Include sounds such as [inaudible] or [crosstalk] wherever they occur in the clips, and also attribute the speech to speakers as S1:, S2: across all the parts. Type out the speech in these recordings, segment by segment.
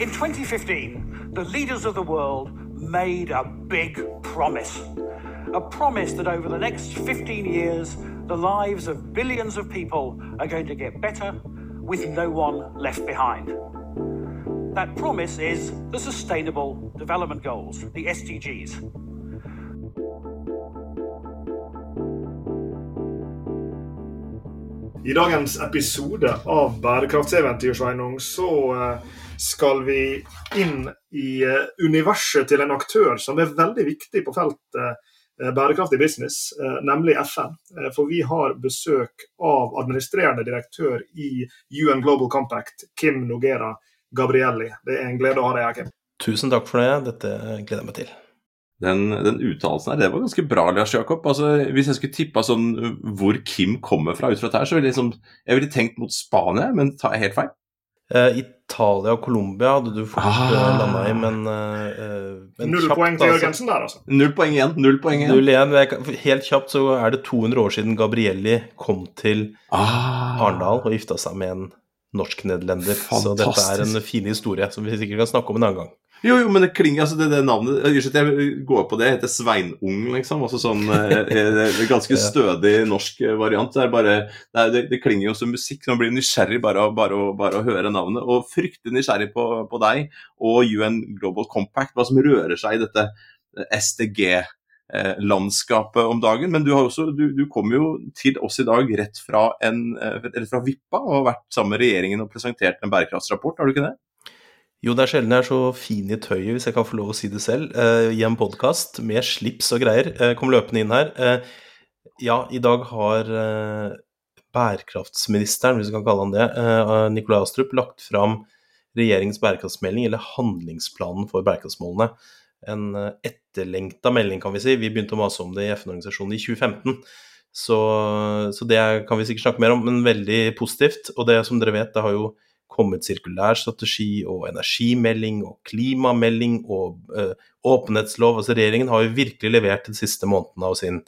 S1: In 2015, the leaders of the world made a big promise. A promise that over the next 15 years, the lives of billions of people are going to get better with no one left behind. That promise is the Sustainable Development Goals, the SDGs.
S2: I dagens episode av Bærekraftseventyr, Sveinung, så eh, skal vi inn i eh, universet til en aktør som er veldig viktig på feltet eh, bærekraftig business, nemlig FN. For vi har besøk av administrerende direktør i UN Global Compact, Kim Nogera Gabrielli. Det er en glede å ha deg her, Kim.
S3: Tusen takk for det. Dette gleder jeg meg til.
S4: Den, den uttalelsen her, det var ganske bra, Lars Jakob. Altså, hvis jeg skulle tippa sånn hvor Kim kommer fra ut fra dette her, så ville jeg, liksom, jeg ville tenkt mot Spania, men tar jeg helt feil?
S3: Eh, Italia og Colombia hadde du fort ah. uh, landa i, men, uh,
S2: men Null kjapt, poeng til Jørgensen der, altså.
S4: Null poeng igjen. Null poeng igjen.
S3: Null igjen. Helt kjapt så er det 200 år siden Gabrielli kom til ah. Arendal og gifta seg med en norsk-nederlender. Så dette er en fin historie som vi sikkert kan snakke om en annen gang.
S4: Jo, jo, men det klinger altså det, det navnet Jeg går på det, det heter Sveinung, liksom. Altså sånn eh, eh Ganske [laughs] stødig norsk variant. Det, er bare, det, er, det, klinger jo som musikk. Man blir nysgjerrig bare, bare, bare å høre navnet. Og fryktelig nysgjerrig på, på, deg og UN Global Compact, hva som rører seg i dette SDG. Landskapet om dagen, men du, har også, du, du kom jo til oss i dag rett fra, en, eh, rett fra Vippa og har vært sammen med regjeringen og presentert en bærekraftsrapport, har du ikke det?
S3: Jo, det er sjelden jeg er så fin i tøyet, hvis jeg kan få lov å si det selv, uh, i en podkast med slips og greier. Uh, kom løpende inn her. Uh, ja, i dag har bærekraftsministeren, hvis vi kan kalle han det, Nikolai Astrup, lagt fram regjeringens bærekraftsmelding, eller handlingsplanen for bærekraftsmålene. En etterlengta melding, kan vi si. Vi begynte å mase om det i FN-organisasjonen i 2015. Så, så, det kan vi sikkert snakke mer om, men veldig positivt. Og det som dere vet, det har jo kommet sirkulærstrategi og energimelding og klimamelding og uh, åpenhetslov. Altså Regjeringen har jo virkelig levert de siste månedene av sin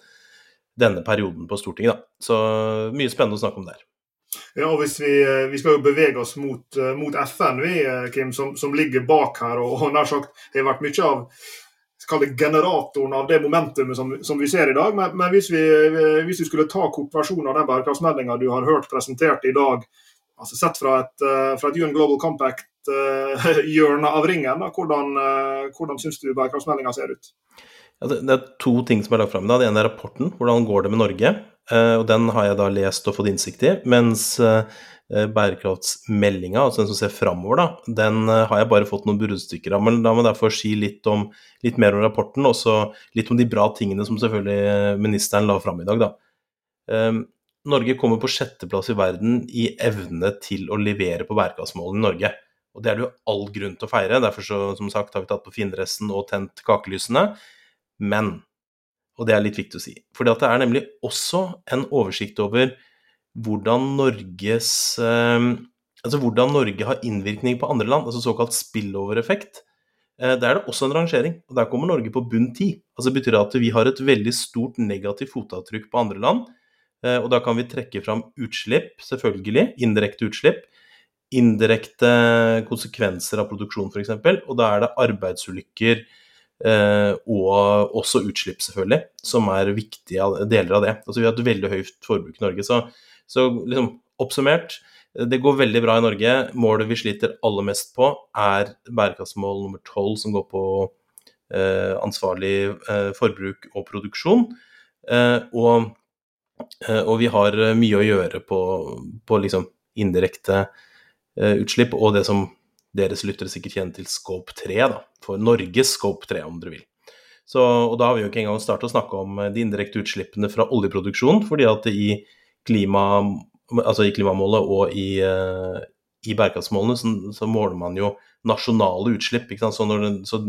S3: denne perioden på Stortinget. Da. Så mye spennende å snakke om der.
S2: Ja, og hvis vi, eh, vi skal jo bevege oss mot, eh, mot FN, vi, Kim, som, som, ligger bak her. Og, og nær sagt har vært mye av det generatoren av det momentumet som, som, vi ser i dag. Men, men hvis, vi, hvis, vi, skulle ta kortversjonen av den bærekraftsmeldinga du har hørt presentert i dag, altså Sett fra et, uh, fra et UN Global Compact-hjørne [laughs] uh, av ringen, da, hvordan, uh, hvordan syns du bærekraftsmeldinga ser ut?
S3: Ja, det, er to ting som er lagt fram. Det ene er rapporten, hvordan går det med Norge? og Den har jeg da lest og fått innsikt i. Mens bærekraftsmeldinga, altså den som ser framover, da, den har jeg bare fått noen bruddstykker av. Men la meg derfor si litt, om, litt mer om rapporten, og så litt om de bra tingene som selvfølgelig ministeren la fram i dag. da. Norge kommer på sjetteplass i verden i evne til å levere på bærekraftsmålene i Norge. Og det er det jo all grunn til å feire. Derfor så, som sagt, har vi tatt på findressen og tent kakelysene. Men, og det er litt viktig å si, for det er nemlig også en oversikt over hvordan Norges eh, Altså hvordan Norge har innvirkning på andre land, altså såkalt spillover-effekt. Eh, der er det også en rangering, og der kommer Norge på bunn ti. Altså betyr det at vi har et veldig stort negativt fotavtrykk på andre land og da kan vi trekke fram utslipp, selvfølgelig. Indirekte utslipp. Indirekte konsekvenser av produksjon, f.eks. Og da er det arbeidsulykker eh, og også utslipp, selvfølgelig, som er viktige deler av det. Altså Vi har et veldig høyt forbruk i Norge. Så, så liksom, oppsummert, det går veldig bra i Norge. Målet vi sliter aller mest på, er bærekraftsmål nummer tolv, som går på eh, ansvarlig eh, forbruk og produksjon. Eh, og Eh, og vi har eh, mye å gjøre på, på liksom indirekte eh, utslipp, og det som deres lyttere sikkert kjenner til Scope 3, da, for Norges Scope 3, om dere vil. Så, og da har vi jo ikke engang startet å snakke om de indirekte utslippene fra oljeproduksjon, fordi at i, klima, altså i klimamålet og i, i bærekraftsmålene så, så, måler man jo nasjonale utslipp. Så, når, så,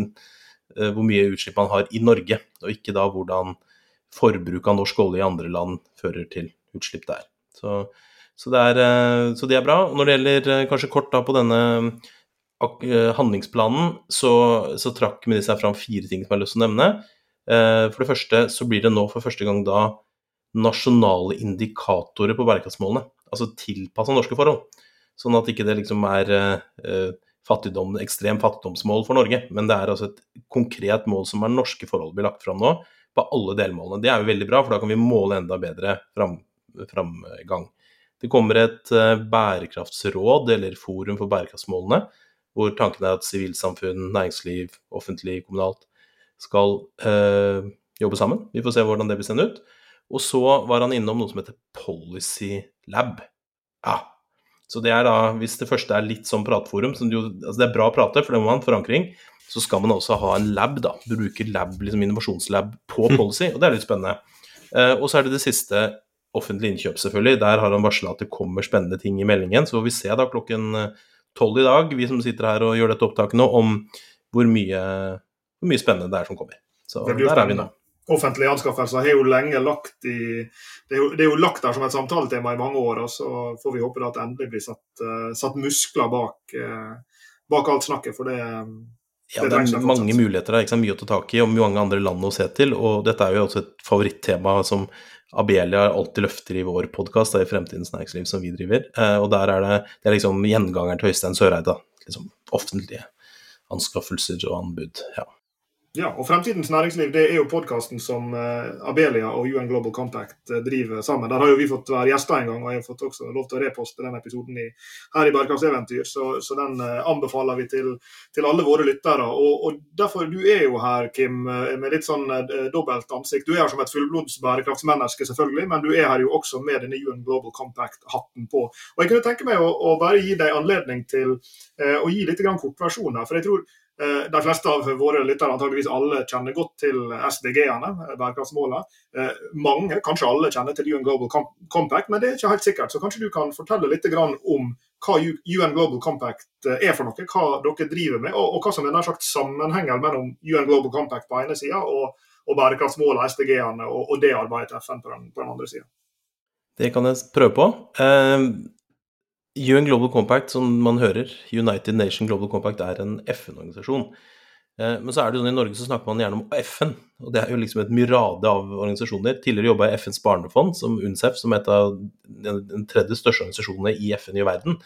S3: hvor mye utslipp man har i Norge, og ikke da hvordan forbruk av norsk olje i andre land fører til utslipp der. Så, så, det, er, eh, så det, er, bra. Når det gjelder eh, kanskje kort da på denne eh, handlingsplanen, så, så trakk seg fram fire ting som jeg har lyst til å nevne. For det første så blir det nå for første gang da nasjonale indikatorer på bærekraftsmålene. Altså tilpassa norske forhold. Sånn at ikke det liksom er fattigdom, ekstrem fattigdomsmål for Norge, men det er altså et konkret mål som er norske forhold blir lagt fram nå, på alle delmålene. Det er jo veldig bra, for da kan vi måle enda bedre fram, framgang. Det kommer et uh, bærekraftsråd, eller forum for bærekraftsmålene, hvor tanken er at sivilsamfunn, næringsliv, offentlig, kommunalt skal øh, jobbe sammen. Vi får se hvordan det blir sendt ut. Og så var han innom noe som heter Policy Lab. Ja, så det er da, hvis det første er litt sånn pratforum, som jo, altså det er bra å prate, for det må man ha en forankring, så skal man også ha en lab, da. Bruke lab, liksom innovasjonslab på policy, og det er litt spennende. Uh, og så er det det siste, offentlig innkjøp, selvfølgelig. Der har han varsla at det kommer spennende ting i meldingen. Så får vi se da klokken eh, tolv i dag, vi som sitter her og gjør dette opptaket nå, om hvor mye, hvor mye spennende det er som kommer. Så der spennende. er vi nå
S2: offentlige anskaffelser har jo lenge lagt i det er jo, det er jo, lagt der som et samtaletema i mange år. og Så får vi håpe at det endelig blir satt, uh, satt muskler bak, uh, bak, alt snakket. For det,
S3: ja, det, er mange muligheter der. Mye å ta tak i og mange andre land å se til. og Dette er jo også et favorittema som Abelia alltid løfter i vår podkast i Fremtidens næringsliv, som vi driver. Uh, og der er det, det er liksom gjengangeren til Øystein Søreide. Liksom offentlige anskaffelser og anbud. ja.
S2: Ja, og Fremtidens næringsliv det er jo podkasten som uh, Abelia og UN Global Compact uh, driver sammen. Der har jo vi fått være gjester en gang, og jeg har fått også lov til å reposte den episoden i, her i Bærekraftseventyr. Så, så den uh, anbefaler vi til, til, alle våre lyttere. Og, og, derfor, Du er jo her, Kim, med litt sånn dobbelt ansikt. Du er her som et fullblods bærekraftsmenneske, selvfølgelig, men du er her jo også med denne UN Global Compact-hatten på. Og Jeg kunne tenke meg å, å bare gi deg anledning til å gi litt kortversjon her. for jeg tror Eh, de fleste av våre lyttere, antageligvis alle, kjenner godt til SDG-ene, eh, bærekraftsmålene. Eh, mange, kanskje alle, kjenner til UN Global Compact, men det er ikke helt sikkert. Så kanskje du kan fortelle litt om hva UN Global Compact er for noe, hva dere driver med, og, hva som er nær sagt sammenhengen mellom UN Global Compact på ene sida og, og bærekraftsmålene, SDG-ene, og, det arbeidet til FN på den, på den andre sida.
S3: Det kan jeg prøve på. UN Global Compact, som man hører, United Nation Global Compact, er en FN-organisasjon. Eh, men så er det sånn i Norge så snakker man gjerne om FN, og det er jo liksom et myrade av organisasjoner. Tidligere jobba jeg i FNs barnefond, som UNCEF, som er et av den tredje største organisasjonene i FN i verden.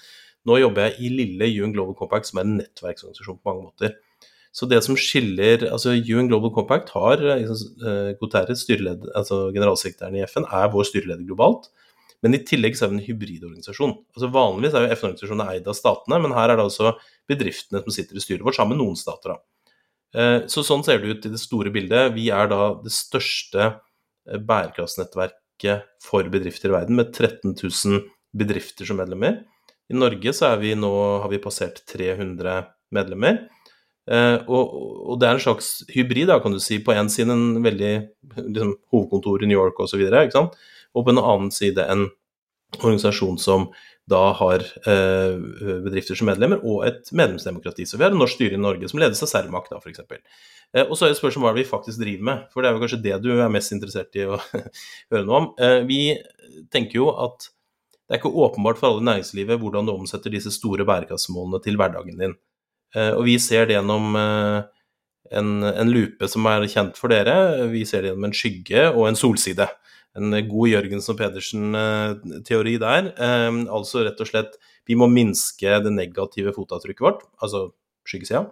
S3: Nå jobber jeg i lille UN Global Compact, som er en nettverksorganisasjon på mange måter. Så det som skiller altså UN Global Compact har uh, Guterres, altså generalsekretæren i FN, er vår styreleder globalt. Men i tillegg så er vi en hybridorganisasjon. Altså Vanligvis er jo FN-organisasjonene eid av statene, men her er det altså bedriftene som sitter i styret vårt, sammen med noen stater. da. Eh, så sånn ser det ut i det store bildet. Vi er da det største eh, bærekraftsnettverket for bedrifter i verden, med 13 000 bedrifter som medlemmer. I Norge så vi nå, har vi passert 300 medlemmer. Uh, og, og, det er en slags hybrid, da, kan du si. På én side en veldig liksom, hovedkontor i New York osv. Og på en annen side en organisasjon som da har eh, bedrifter som medlemmer, og et medlemsdemokrati. Så vi har en norsk styre i Norge som ledes av Cermaq, da f.eks. Eh, og så er det spørsmålet hva vi faktisk driver med, for det er jo kanskje det du er mest interessert i å [laughs] høre noe om. Eh, vi tenker jo at det er ikke åpenbart for alle i næringslivet hvordan du omsetter disse store bærekraftsmålene til hverdagen din. Eh, og vi ser det gjennom eh, en, en, lupe som er kjent for dere. Vi ser det gjennom en skygge og en solside. En god Jørgensen og Pedersen-teori der. Eh, altså rett og slett vi må minske det negative fotavtrykket vårt, altså skyggesida.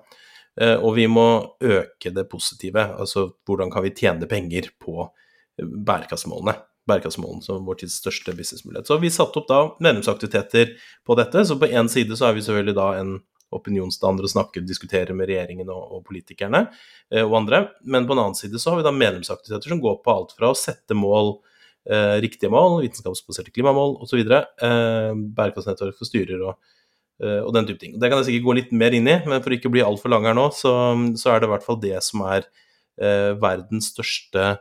S3: Og vi må øke det positive, altså hvordan kan vi tjene penger på bærekraftsmålene. Bærekraftsmålene som vår tids største businessmulighet. Så vi satte opp da medlemsaktiviteter på dette. Så på én side så er vi selvfølgelig da en opinionsdanner og snakker og diskuterer med regjeringen og, og politikerne eh, og andre. Men på en annen side så har vi da medlemsaktiviteter som går på alt fra å sette mål, eh, riktige mål, vitenskapsbaserte klimamål osv., eh, bærekraftsnettverk for styrer og, eh, og, den type ting. Det kan jeg sikkert gå litt mer inn i, men for ikke å bli altfor lang her nå, så, så, er det i hvert fall det som er eh, verdens største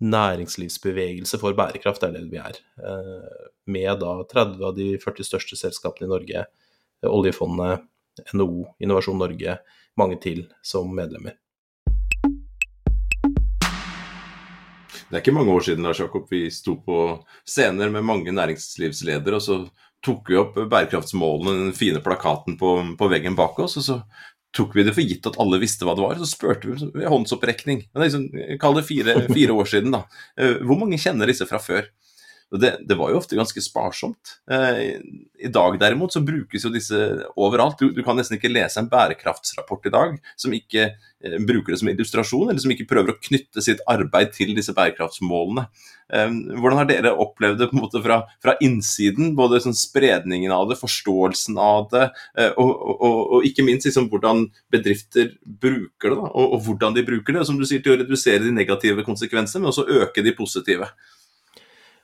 S3: næringslivsbevegelse for bærekraft, er det vi er. Eh, med da 30 av de 40 største selskapene i Norge, oljefondet, NHO, Innovasjon Norge, mange til som medlemmer.
S4: Det er ikke mange år siden Lars Jakob, vi sto på scener med mange næringslivsledere, og så tok vi opp bærekraftsmålene, den fine plakaten på, på, veggen bak oss. og så tok vi det for gitt at alle visste hva det var. Så spurte vi ved håndsopprekning. Men liksom, Kall det fire, fire, år siden, da. Eh, hvor mange kjenner disse fra før? Det, det, var jo ofte ganske sparsomt. Eh, I dag derimot så brukes jo disse overalt. Du, du, kan nesten ikke lese en bærekraftsrapport i dag som ikke eh, bruker det som illustrasjon, eller som ikke prøver å knytte sitt arbeid til disse bærekraftsmålene. Eh, hvordan har dere opplevd det på en måte fra, fra innsiden, både sånn spredningen av det, forståelsen av det, og, og, og, ikke minst liksom, hvordan bedrifter bruker det, da, og, og, hvordan de bruker det, som du sier, til å redusere de negative konsekvensene, men også øke de positive?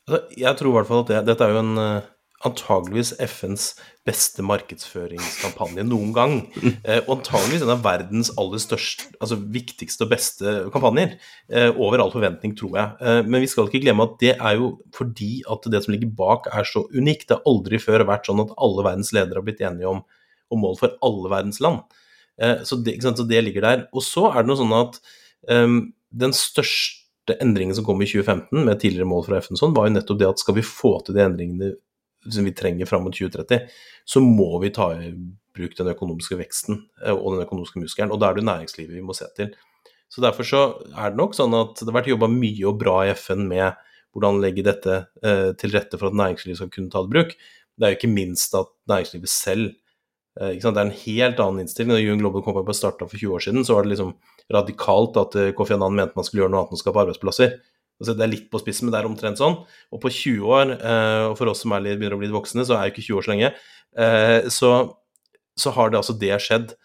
S3: Altså, jeg tror i hvert fall at det, dette er jo en uh, antageligvis FNs beste markedsføringskampanje noen gang. Uh, [laughs] og antageligvis en av verdens aller største, altså viktigste og beste kampanjer. Uh, over all forventning, tror jeg. men vi skal ikke glemme at det er jo fordi at det som ligger bak er så unikt. Det har aldri før vært sånn at alle verdens ledere har blitt enige om, om mål for alle verdens land. Så det, så, det, ligger der. Og så er det noe sånn at den største endringen som kom i 2015, med tidligere mål fra FN, sånn, var jo nettopp det at skal vi få til de endringene som vi trenger fram mot 2030, så må vi ta i bruk den økonomiske veksten eh, og den økonomiske muskelen. Og da er det næringslivet vi må se til. Så Derfor så er det nok sånn at det har vært jobba mye og bra i FN med hvordan legge dette eh, til rette for at næringslivet skal kunne ta det i bruk. Det er jo ikke minst at næringslivet selv eh, Det er en helt annen innstilling. Da UN Global Compact starta for 20 år siden, så var det liksom radikalt at eh, Kofi Annan mente man skulle gjøre noe annet enn å skape arbeidsplasser. Altså, det er litt på spissen, men det er omtrent sånn. Og på 20 år, eh, og for oss som litt, begynner å bli voksne, så er jo ikke 20 år så lenge, eh, så, så, har det altså det skjedd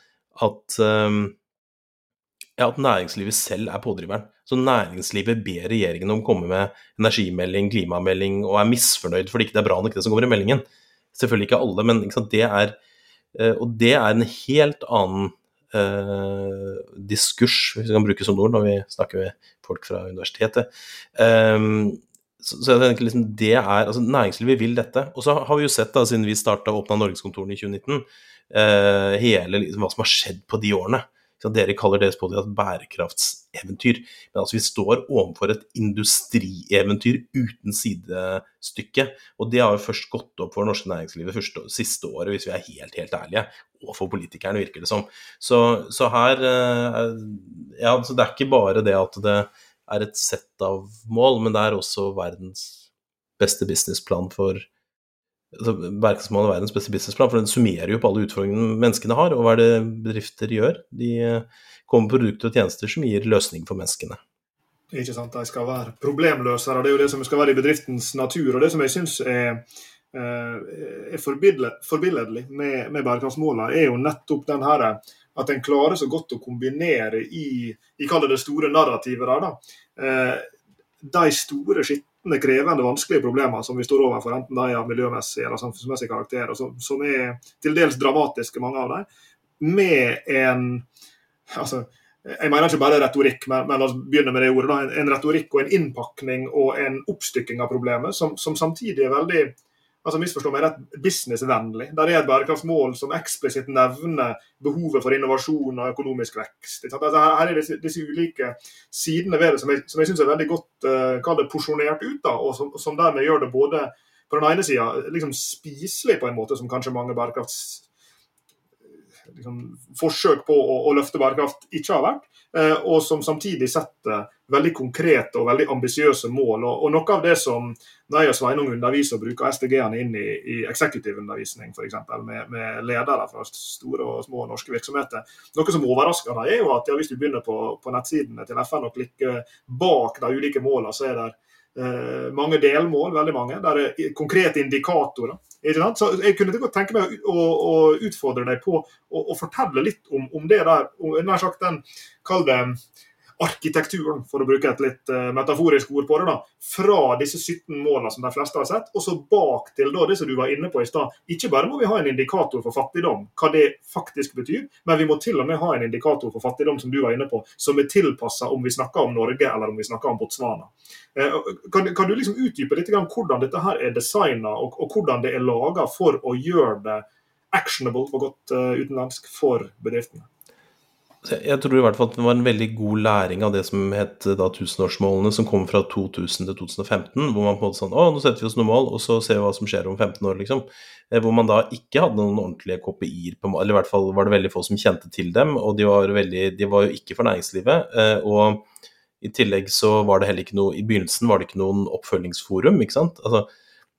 S3: at ja, at næringslivet selv er pådriveren. Så næringslivet ber regjeringen om å komme med energimelding, klimamelding, og er misfornøyd fordi ikke det er bra nok det som kommer i meldingen. Selvfølgelig ikke alle, men ikke det er Og det er en helt annen eh, diskurs, hvis vi kan bruke sånne ord når vi snakker med folk fra universitetet. Eh, så, så jeg tenker liksom det er, altså Næringslivet vil dette. Og så har vi jo sett, da, siden vi starta åpna Norgeskontorene i 2019, eh, hele liksom, hva som har skjedd på de årene. Dere kaller deres podcast bærekraftseventyr. Men altså, vi står overfor et industrieventyr uten sidestykke. Og det har jo først gått opp for norske næringslivet første, siste året, hvis vi er helt, helt ærlige. Og for politikerne, virker det som. Så, så her eh, Ja, så det er ikke bare det at det er et sett av mål, men det er også verdens beste businessplan for altså, Bærekraftsmålet er verdens beste businessplan, for den summerer jo på alle utfordringene menneskene har. Og hva er det bedrifter gjør? De eh, kommer med produkter og tjenester som gir løsning for menneskene.
S2: Ikke sant, De skal være problemløsere. Det er jo det som skal være i bedriftens natur. og Det som jeg syns er, eh, er forbilledlig med, med bærekraftsmålene, er jo nettopp den her at en klarer så godt å kombinere i, i det store narrativet der, da, eh, de store skitt krevende, vanskelige problemer som vi står overfor, enten de av miljømessig eller samfunnsmessig karakter, som, som, er til dels dramatiske, mange av dem, med en altså, jeg mener ikke bare retorikk, men, men la oss begynne med det ordet. En, en, retorikk og en innpakning og en oppstykking av problemet som, som samtidig er veldig altså misforstå meg rett, businessvennlig. Der er et bærekraftsmål som eksplisitt nevner behovet for innovasjon og økonomisk vekst. Altså, her er disse, disse, ulike sidene ved det som jeg, som jeg syns er veldig godt uh, porsjonert ut. da, og som, som, dermed gjør det både på den ene sida liksom spiselig på en måte som kanskje mange bærekrafts liksom, forsøk på å, å, løfte bærekraft ikke har vært, eh, og som samtidig setter veldig konkrete og veldig ambisiøse mål. Og, og, Noe av det som når jeg og Sveinung underviser og bruker SDG-ene inn i, i eksekutivundervisning, f.eks. Med, med ledere fra store og små norske virksomheter, noe som overrasker dem, er jo at ja, hvis du begynner på, på nettsidene til FN og klikker bak de ulike målene, så er det mange delmål, veldig mange. Der er konkrete indikatorer. Så Jeg kunne godt tenke meg å, å utfordre deg på å, å fortelle litt om, om det der. nær sagt den, kall det arkitekturen, for å bruke et litt uh, metaforisk ord på det, da, fra disse 17 målene som de fleste har sett, og så bak til da, det som du var inne på i stad. Ikke bare må vi ha en indikator for fattigdom, hva det faktisk betyr, men vi må til og med ha en indikator for fattigdom som du var inne på, som er tilpassa om vi snakker om Norge eller om vi snakker om Botswana. Uh, kan, kan, du liksom utdype litt hvordan dette her er designa, og, og, hvordan det er laga for å gjøre det actionable for godt uh, utenlandsk for bedriftene?
S3: Jeg tror i hvert fall at det var en veldig god læring av det som het da tusenårsmålene, som kom fra 2000 til 2015, hvor man på en måte sånn Å, nå setter vi oss noen mål, og så ser vi hva som skjer om 15 år, liksom. Eh, hvor man da ikke hadde noen ordentlige KPI-er, eller i hvert fall var det veldig få som kjente til dem, og de var, veldig, de var jo ikke for næringslivet. Eh, og I tillegg så var det heller ikke noe I begynnelsen var det ikke noen oppfølgingsforum, ikke sant. Altså,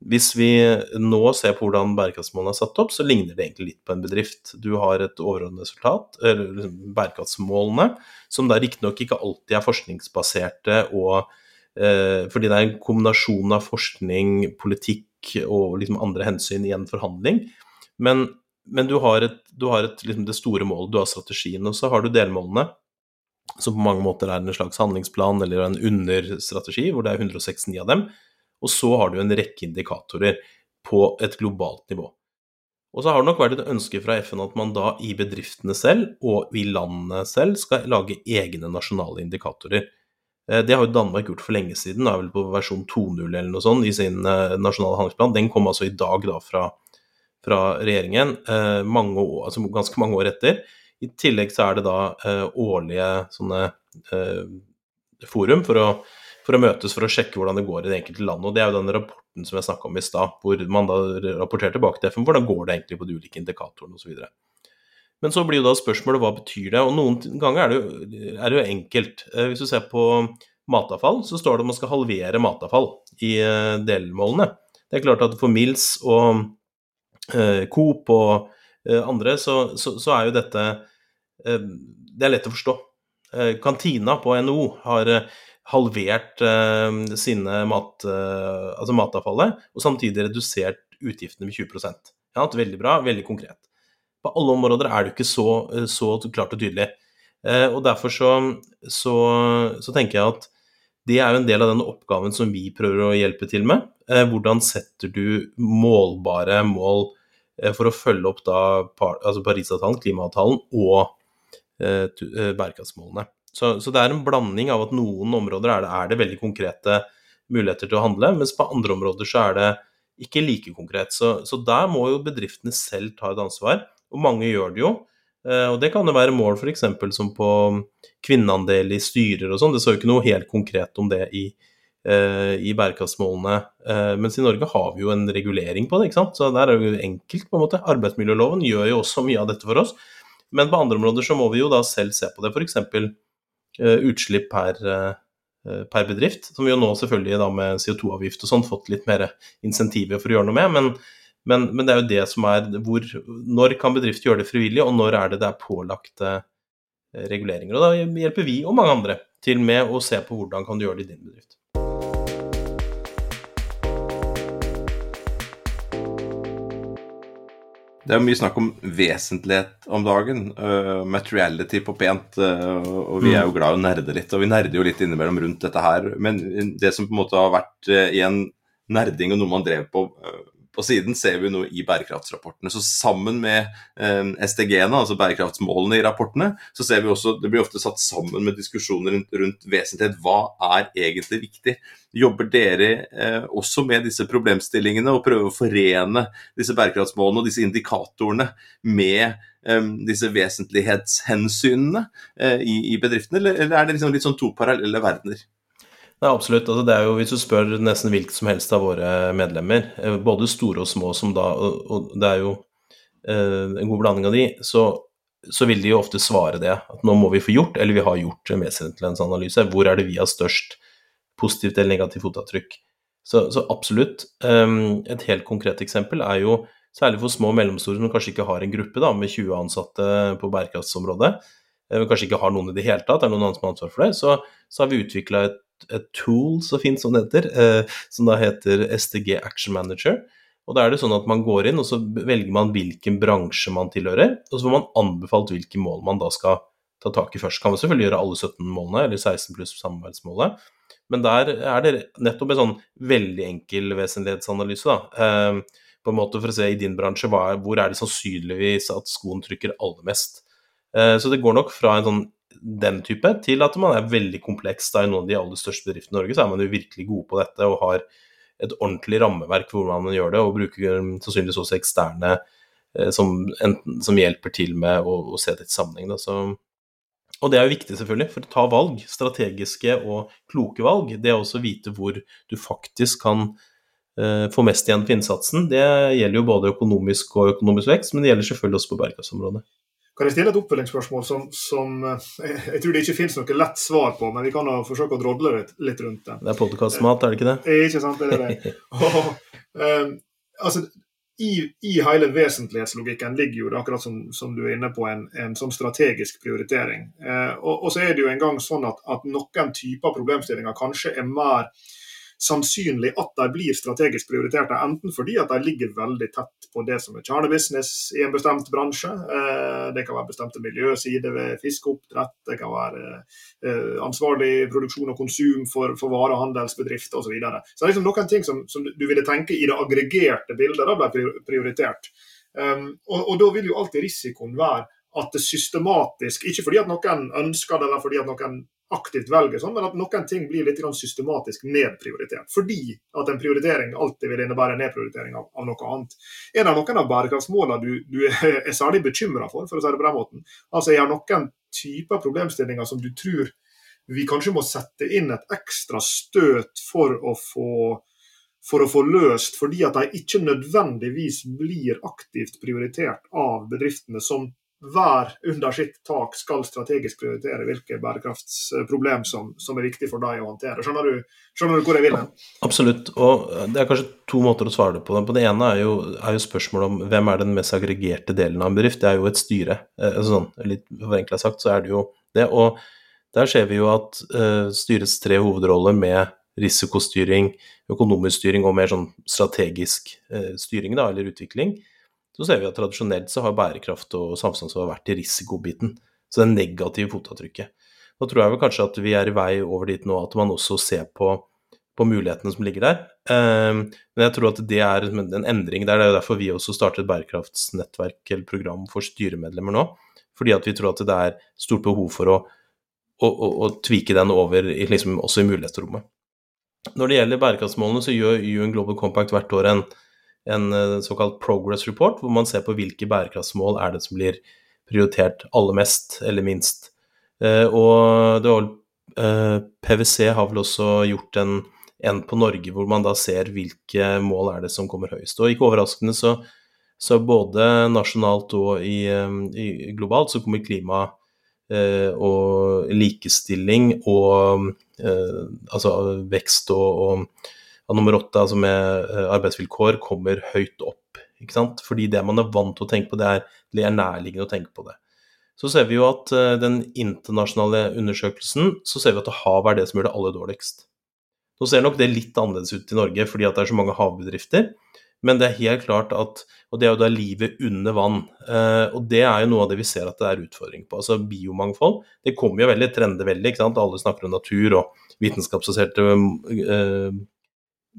S3: hvis vi nå ser på hvordan bærekraftsmålene er satt opp, så ligner det egentlig litt på en bedrift. Du har et overordnet resultat, eller liksom bærekraftsmålene, som da riktignok ikke alltid er forskningsbaserte og eh, Fordi det er en kombinasjon av forskning, politikk og liksom andre hensyn i en forhandling. Men, men du har, et, du har et, liksom det store målet, du har strategien, og så har du delmålene som på mange måter er en slags handlingsplan eller en understrategi, hvor det er 169 av dem. Og så har du en rekke indikatorer på et globalt nivå. Og så har det nok vært et ønske fra FN at man da i bedriftene selv og i landene selv skal lage egne nasjonale indikatorer. Eh, det har jo Danmark gjort for lenge siden, da vel på versjon 2.0 eller noe sånt i sin eh, nasjonale handlingsplan. Den kom altså i dag da fra, fra regjeringen, eh, mange år, altså ganske mange år etter. I tillegg så er det da årlige sånne forum for å for å møtes for å sjekke hvordan det går i det enkelte landet. Og Det er jo den rapporten som jeg snakka om i stad, hvor man da rapporterer tilbake til FN hvordan går det egentlig på de ulike indikatorene osv. Men så blir jo da spørsmålet hva betyr det? Og noen ganger er det jo, er det jo enkelt. Eh, hvis du ser på matavfall, så står det at man skal halvere matavfall i eh, delmålene. Det er klart at for Mills og eh, Coop og eh, andre, så, så, så, er jo dette eh, Det er lett å forstå. Eh, kantina på NHO har halvert eh, sine mat, eh, altså matavfallet, og samtidig redusert utgiftene med 20% ja, Veldig bra, veldig konkret. På alle områder er det ikke så, eh, så klart og tydelig. Eh, og Derfor så, så, så, tenker jeg at det er jo en del av den oppgaven som vi prøver å hjelpe til med. hvordan setter du målbare mål for å følge opp da altså Parisavtalen, klimaavtalen og bærekraftsmålene. Så, så, det er en blanding av at noen områder er det, er det, veldig konkrete muligheter til å handle, mens på andre områder så er det ikke like konkret. Så, så der må jo bedriftene selv ta et ansvar, og mange gjør det jo. Eh, og det kan jo være mål f.eks. som på kvinneandel i styrer og sånn. Det står jo ikke noe helt konkret om det i, eh, i bærekraftsmålene. Eh, mens i Norge har vi jo en regulering på det, ikke sant. Så der er det jo enkelt, på en måte. Arbeidsmiljøloven gjør jo også mye av dette for oss. Men på andre områder så må vi jo da selv se på det. F.eks. Eh, utslipp per, eh, per, bedrift. Som vi jo nå selvfølgelig da med CO2-avgift og sånn fått litt mer insentiver for å gjøre noe med. Men, men, men, det er jo det som er hvor Når kan bedrifter gjøre det frivillig, og når er det det er pålagte eh, reguleringer? Og da hjelper vi og mange andre til med å se på hvordan kan du gjøre det i din bedrift.
S4: Det er mye snakk om vesentlighet om dagen. Uh, materiality på pent. Uh, og vi er jo mm. glad i å nerde litt, og vi nerder jo litt innimellom rundt dette her. Men det som på en måte har vært uh, i en nerding og noe man drev på på siden ser vi noe i bærekraftsrapportene. Så sammen med eh, SDG-ene, altså bærekraftsmålene i rapportene, så ser vi også det blir ofte satt sammen med diskusjoner rundt, rundt vesentlighet. Hva er egentlig viktig? Jobber dere eh, også med disse problemstillingene og prøver å forene disse bærekraftsmålene og disse indikatorene med eh, disse vesentlighetshensynene eh, i, i, bedriftene, eller, eller er det liksom litt sånn to parallelle verdener?
S3: Nei, absolutt. Altså, det er jo, Hvis du spør nesten hvilket som helst av våre medlemmer, eh, både store og små, som da, og det er jo eh, en god blanding av de, så, så, vil de jo ofte svare det. At nå må vi få gjort, eller vi har gjort en vesentlighetsanalyse. Hvor er det vi har størst positivt eller negativt fotavtrykk? Så, så absolutt. Um, et helt konkret eksempel er jo særlig for små og mellomstore som kanskje ikke har en gruppe da, med 20 ansatte på bærekraftsområdet, eh, kanskje ikke har noen i det hele tatt, det er noen andre som har ansvar for det, så, så har vi utvikla et et tool så fint som det heter, eh, som da heter SDG Action Manager. Og da er det sånn at Man går inn og så velger man hvilken bransje man tilhører, og så får man anbefalt hvilke mål man da skal ta tak i først. Kan man selvfølgelig gjøre alle 17 målene, eller 16 pluss samarbeidsmålet. Men der er det nettopp en sånn veldig enkel vesentlighetsanalyse. da, eh, på en måte For å se i din bransje er, hvor er det sannsynligvis at skoen trykker aller mest. Eh, så det går nok fra en sånn den type, til at man er veldig kompleks. Da, I noen av de aller største bedriftene i Norge så er man jo virkelig gode på dette og har et ordentlig rammeverk for hvordan man gjør det, og bruker sannsynligvis også eksterne eh, som, enten, som, hjelper til med å, å se det i sammenheng. Da. Så, og det er jo viktig, selvfølgelig, for å ta valg, strategiske og kloke valg. Det å også vite hvor du faktisk kan eh, få mest igjen for innsatsen. Det gjelder jo både økonomisk og økonomisk vekst, men det gjelder selvfølgelig også på bærekraftsområdet.
S2: Kan jeg stille et oppfølgingsspørsmål som, som jeg tror det ikke finnes noe lett svar på, men vi kan forsøke å drodle litt, litt rundt det.
S3: Det er podkastmat, er det ikke det?
S2: Eh, ikke sant, det er det. [laughs] Og, um, altså, i, i, hele vesentlighetslogikken ligger jo det akkurat som, som du er inne på, en, en sånn strategisk prioritering. Eh, og, og, så er det jo en gang sånn at, at noen typer problemstillinger kanskje er mer sannsynlig at de blir strategisk prioriterte, enten fordi at de ligger veldig tett på det som er kjernebusiness i en bestemt bransje. Eh, det kan være bestemte miljøsider ved fiskeoppdrett, det kan være eh, ansvarlig produksjon og konsum for, for varehandelsbedrifter osv. Så, videre. så det er liksom noen ting som, som, du ville tenke i det aggregerte bildet da ble prioritert. Um, og, og da vil jo alltid risikoen være at det systematisk, ikke fordi at noen ønsker det eller fordi at noen aktivt velger sånn, men at noen ting blir litt systematisk nedprioritert. Fordi at en prioritering alltid vil innebære nedprioritering av, av noe annet. Er det noen av bærekraftsmålene du, du [laughs] er, særlig bekymra for, for å si det på den måten? Altså Er det noen typer problemstillinger som du tror vi kanskje må sette inn et ekstra støt for å få for å få løst, fordi at de ikke nødvendigvis blir aktivt prioritert av bedriftene som hver under sitt tak skal strategisk prioritere hvilke bærekraftsproblem som, som er viktig for deg å håndtere. Skjønner du, skjønner du hvor jeg vil hen?
S3: Absolutt. Og det er kanskje to måter å svare på det på. Det ene er jo, jo spørsmålet om hvem er den mest aggregerte delen av en bedrift. Det er jo et styre. Eh, sånn, litt forenkla sagt så er det jo det. Og der ser vi jo at uh, styrets tre hovedroller med risikostyring, økonomisk styring og mer sånn strategisk uh, styring da, eller utvikling, så ser vi at tradisjonelt så har bærekraft og samfunnsansvar vært i risikobiten. Så det negative fotavtrykket. Nå tror jeg vel kanskje at vi er i vei over dit nå at man også ser på, på mulighetene som ligger der. Um, men jeg tror at det er en endring der. Det er jo derfor vi også startet bærekraftsnettverk eller program for styremedlemmer nå. Fordi at vi tror at det er stort behov for å, å, å, å tvike den over liksom, også i mulighetsrommet. Når det gjelder bærekraftsmålene, så gjør UN Global Compact hvert år en, en eh, såkalt progress report, hvor man ser på hvilke bærekraftsmål er det som blir prioritert aller mest eller minst. Og det var, eh, PwC har vel også gjort en, en, på Norge hvor man da ser hvilke mål er det som kommer høyest. Og ikke overraskende så, så både nasjonalt og i, i globalt så kommer klima og likestilling og altså vekst og, og og nummer åtte, altså med eh, arbeidsvilkår, kommer høyt opp. ikke sant? Fordi det man er vant til å tenke på, det er, det er nærliggende å tenke på det. Så ser vi jo at uh, den internasjonale undersøkelsen, så ser vi at det hav er det som gjør det aller dårligst. Nå ser nok det litt annerledes ut i Norge fordi at det er så mange havbedrifter. Men det er helt klart at Og det er jo da livet under vann. Uh, og det er jo noe av det vi ser at det er utfordring på. Altså biomangfold. Det kommer jo veldig, trender veldig. ikke sant? Alle snakker om natur og vitenskapsbaserte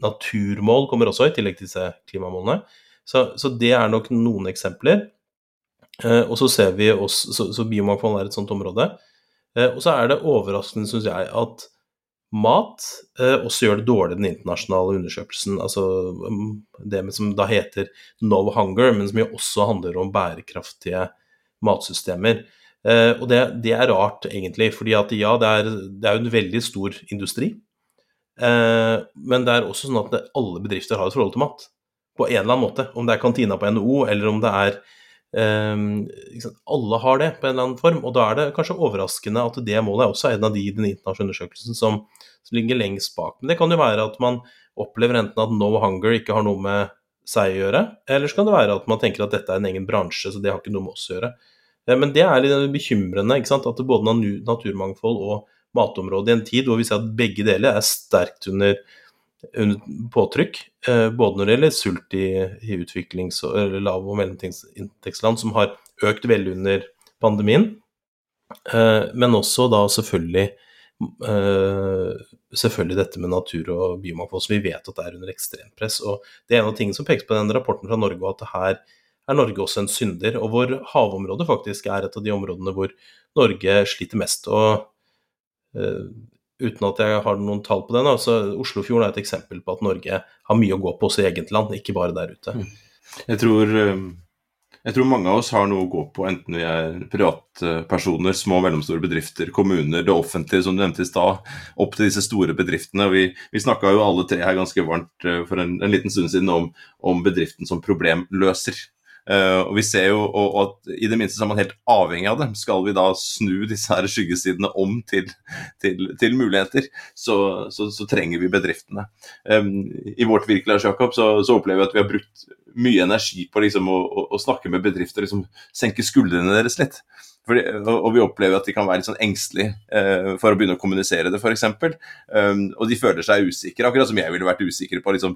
S3: naturmål kommer også, i tillegg til disse klimamålene. Så, så det er nok noen eksempler. Eh, og så ser vi også, så, så biomangfold er et sånt område. Eh, og så er det overraskende, syns jeg, at mat eh, også gjør det dårlig den internasjonale undersøkelsen. Altså um, det som da heter No Hunger, men som jo også handler om bærekraftige matsystemer. Eh, og det, det, er rart, egentlig, fordi at ja, det er, det er en veldig stor industri. Eh, men det er også sånn at alle bedrifter har et forhold til mat. På en eller annen måte. Om det er kantina på NHO, eller om det er eh, Alle har det på en eller annen form. Og da er det kanskje overraskende at det målet er også en av de i den internasjonale undersøkelsen som, som, ligger lengst bak. Men det kan jo være at man opplever enten at no hunger ikke har noe med seg å gjøre, eller så kan det være at man tenker at dette er en egen bransje, så det har ikke noe med oss å gjøre. Eh, men det er litt bekymrende ikke sant? at både naturmangfold og matområdet i en tid hvor vi ser at begge deler er sterkt under, under påtrykk. Eh, både når det gjelder sult i, i utviklings- eller lav- og mellominntektsland, som har økt veldig under pandemien, eh, men også da selvfølgelig Uh, selvfølgelig dette med natur og biomangfold, som vi vet at det er under ekstremt press. og Det er en av tingene som pekes på den rapporten fra Norge, at her er Norge også en synder. Og hvor havområdet faktisk er et av de områdene hvor Norge sliter mest. Og Eh, uten at jeg har noen tall på det. Altså, Oslofjorden er et eksempel på at Norge har mye å gå på også i eget land, ikke bare der ute. Mm.
S4: Jeg tror, eh, jeg tror, mange av oss har noe å gå på, enten vi er privatpersoner, små og mellomstore bedrifter, kommuner, det offentlige, som du nevnte i stad, opp til disse store bedriftene. Vi, vi snakka jo alle tre her ganske varmt eh, for en, en liten stund siden om, om bedriften som problemløser. Uh, og vi ser jo og, og at I det minste så er man helt avhengig av det. Skal vi da snu disse her skyggesidene om til, til, til muligheter, så, så, så, trenger vi bedriftene. Um, I vårt virke Jakob, så, så, opplever vi at vi har brukt mye energi på liksom, å, å, å, snakke med bedrifter liksom, senke skuldrene deres litt. Fordi, og, vi opplever at de kan være litt sånn engstelige eh, for å begynne å kommunisere det, f.eks. Um, og de føler seg usikre, akkurat som jeg ville vært usikker på liksom,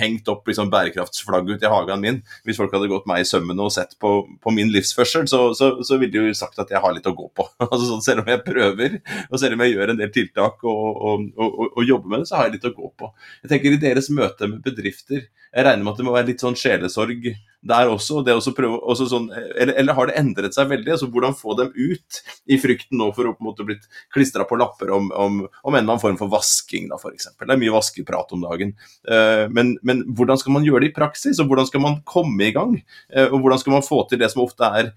S4: hengt opp liksom, bærekraftsflagget ut i hagen min. Hvis folk hadde gått meg i sømmene og sett på, på min livsførsel, så, så, så, ville de jo sagt at jeg har litt å gå på. [laughs] altså, sånn, selv om jeg prøver, og selv om jeg gjør en del tiltak og, og, og, og, jobber med det, så har jeg litt å gå på. Jeg tenker I deres møte med bedrifter, jeg regner med at det må være litt sånn sjelesorg der også. det også prøve, også sånn, eller, eller, har det endret seg veldig? altså Hvordan få dem ut i frykten nå for å på en måte blitt klistra på lapper om, om, om, en eller annen form for vasking, da f.eks. Det er mye vaskeprat om dagen. Uh, men, men, hvordan skal man gjøre det i praksis, og hvordan skal man komme i gang? Uh, og hvordan skal man få til det som ofte er